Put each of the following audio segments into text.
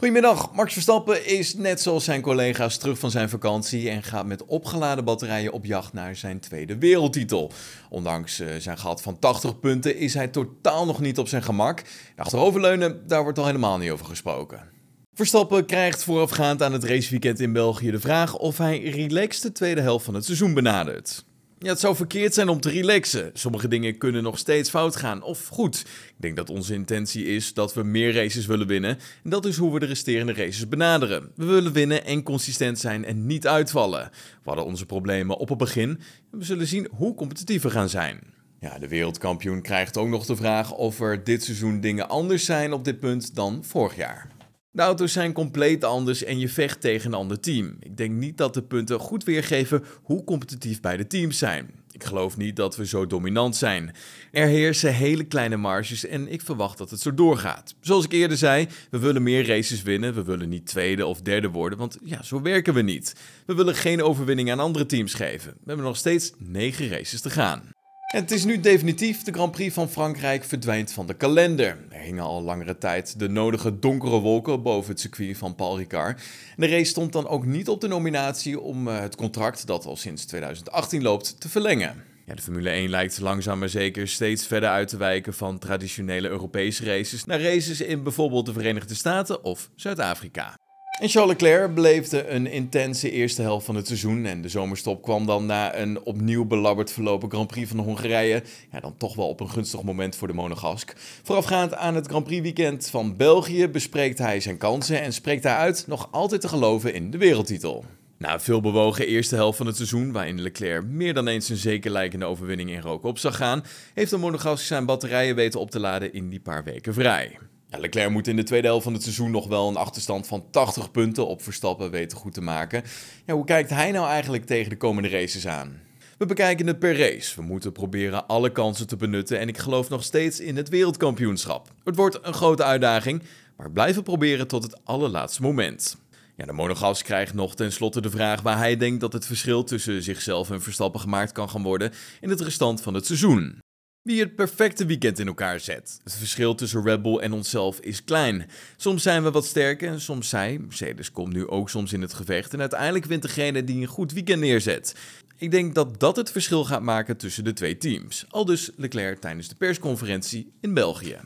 Goedemiddag, Max Verstappen is net zoals zijn collega's terug van zijn vakantie en gaat met opgeladen batterijen op jacht naar zijn tweede wereldtitel. Ondanks eh, zijn gat van 80 punten is hij totaal nog niet op zijn gemak. Achteroverleunen, daar wordt al helemaal niet over gesproken. Verstappen krijgt voorafgaand aan het raceweekend in België de vraag of hij relaxed de tweede helft van het seizoen benadert. Ja, het zou verkeerd zijn om te relaxen. Sommige dingen kunnen nog steeds fout gaan. Of goed, ik denk dat onze intentie is dat we meer races willen winnen. En dat is hoe we de resterende races benaderen. We willen winnen en consistent zijn en niet uitvallen. We hadden onze problemen op het begin. En we zullen zien hoe competitief we gaan zijn. Ja, de wereldkampioen krijgt ook nog de vraag of er dit seizoen dingen anders zijn op dit punt dan vorig jaar. De auto's zijn compleet anders en je vecht tegen een ander team. Ik denk niet dat de punten goed weergeven hoe competitief beide teams zijn. Ik geloof niet dat we zo dominant zijn. Er heersen hele kleine marges en ik verwacht dat het zo doorgaat. Zoals ik eerder zei, we willen meer races winnen. We willen niet tweede of derde worden, want ja, zo werken we niet. We willen geen overwinning aan andere teams geven. We hebben nog steeds negen races te gaan. Het is nu definitief, de Grand Prix van Frankrijk verdwijnt van de kalender. Er hingen al langere tijd de nodige donkere wolken boven het circuit van Paul Ricard. de race stond dan ook niet op de nominatie om eh, het contract dat al sinds 2018 loopt te verlengen. Ja, de Formule 1 lijkt langzaam maar zeker steeds verder uit te wijken van traditionele Europese races naar races in bijvoorbeeld de Verenigde Staten of Zuid-Afrika. En Charles Leclerc beleefde een intense eerste helft van het seizoen. En de zomerstop kwam dan na een opnieuw belabberd verlopen Grand Prix van Hongarije. Ja, dan toch wel op een gunstig moment voor de Monegask. Voorafgaand aan het Grand Prix weekend van België bespreekt hij zijn kansen en spreekt hij uit nog altijd te geloven in de wereldtitel. Na een veel bewogen eerste helft van het seizoen, waarin Leclerc meer dan eens een zeker lijkende overwinning in rook op zag gaan, heeft de Monegask zijn batterijen weten op te laden in die paar weken vrij. Ja, Leclerc moet in de tweede helft van het seizoen nog wel een achterstand van 80 punten op Verstappen weten goed te maken. Ja, hoe kijkt hij nou eigenlijk tegen de komende races aan? We bekijken het per race. We moeten proberen alle kansen te benutten en ik geloof nog steeds in het wereldkampioenschap. Het wordt een grote uitdaging, maar blijven proberen tot het allerlaatste moment. Ja, de Monogas krijgt nog tenslotte de vraag waar hij denkt dat het verschil tussen zichzelf en Verstappen gemaakt kan gaan worden in het restant van het seizoen. Wie het perfecte weekend in elkaar zet. Het verschil tussen Red Bull en onszelf is klein. Soms zijn we wat sterker, soms zij, Mercedes komt nu ook soms in het gevecht en uiteindelijk wint degene die een goed weekend neerzet. Ik denk dat dat het verschil gaat maken tussen de twee teams. Al dus Leclerc tijdens de persconferentie in België.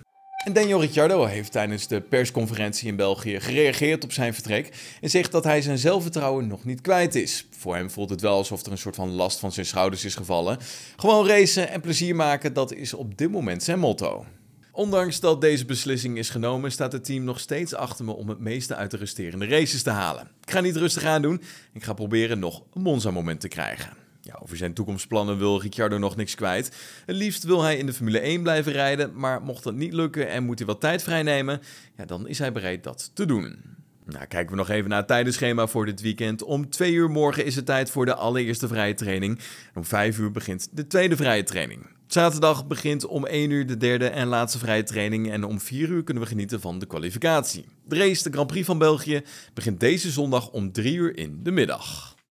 En Daniel Ricciardo heeft tijdens de persconferentie in België gereageerd op zijn vertrek en zegt dat hij zijn zelfvertrouwen nog niet kwijt is. Voor hem voelt het wel alsof er een soort van last van zijn schouders is gevallen. Gewoon racen en plezier maken, dat is op dit moment zijn motto. Ondanks dat deze beslissing is genomen, staat het team nog steeds achter me om het meeste uit de resterende races te halen. Ik ga niet rustig aan doen, ik ga proberen nog een Monza-moment te krijgen. Ja, over zijn toekomstplannen wil Ricciardo nog niks kwijt. Het liefst wil hij in de Formule 1 blijven rijden, maar mocht dat niet lukken en moet hij wat tijd vrijnemen, ja, dan is hij bereid dat te doen. Nou, kijken we nog even naar het tijdenschema voor dit weekend. Om 2 uur morgen is het tijd voor de allereerste vrije training. Om 5 uur begint de tweede vrije training. Zaterdag begint om 1 uur de derde en laatste vrije training. En om 4 uur kunnen we genieten van de kwalificatie. De race, de Grand Prix van België, begint deze zondag om 3 uur in de middag.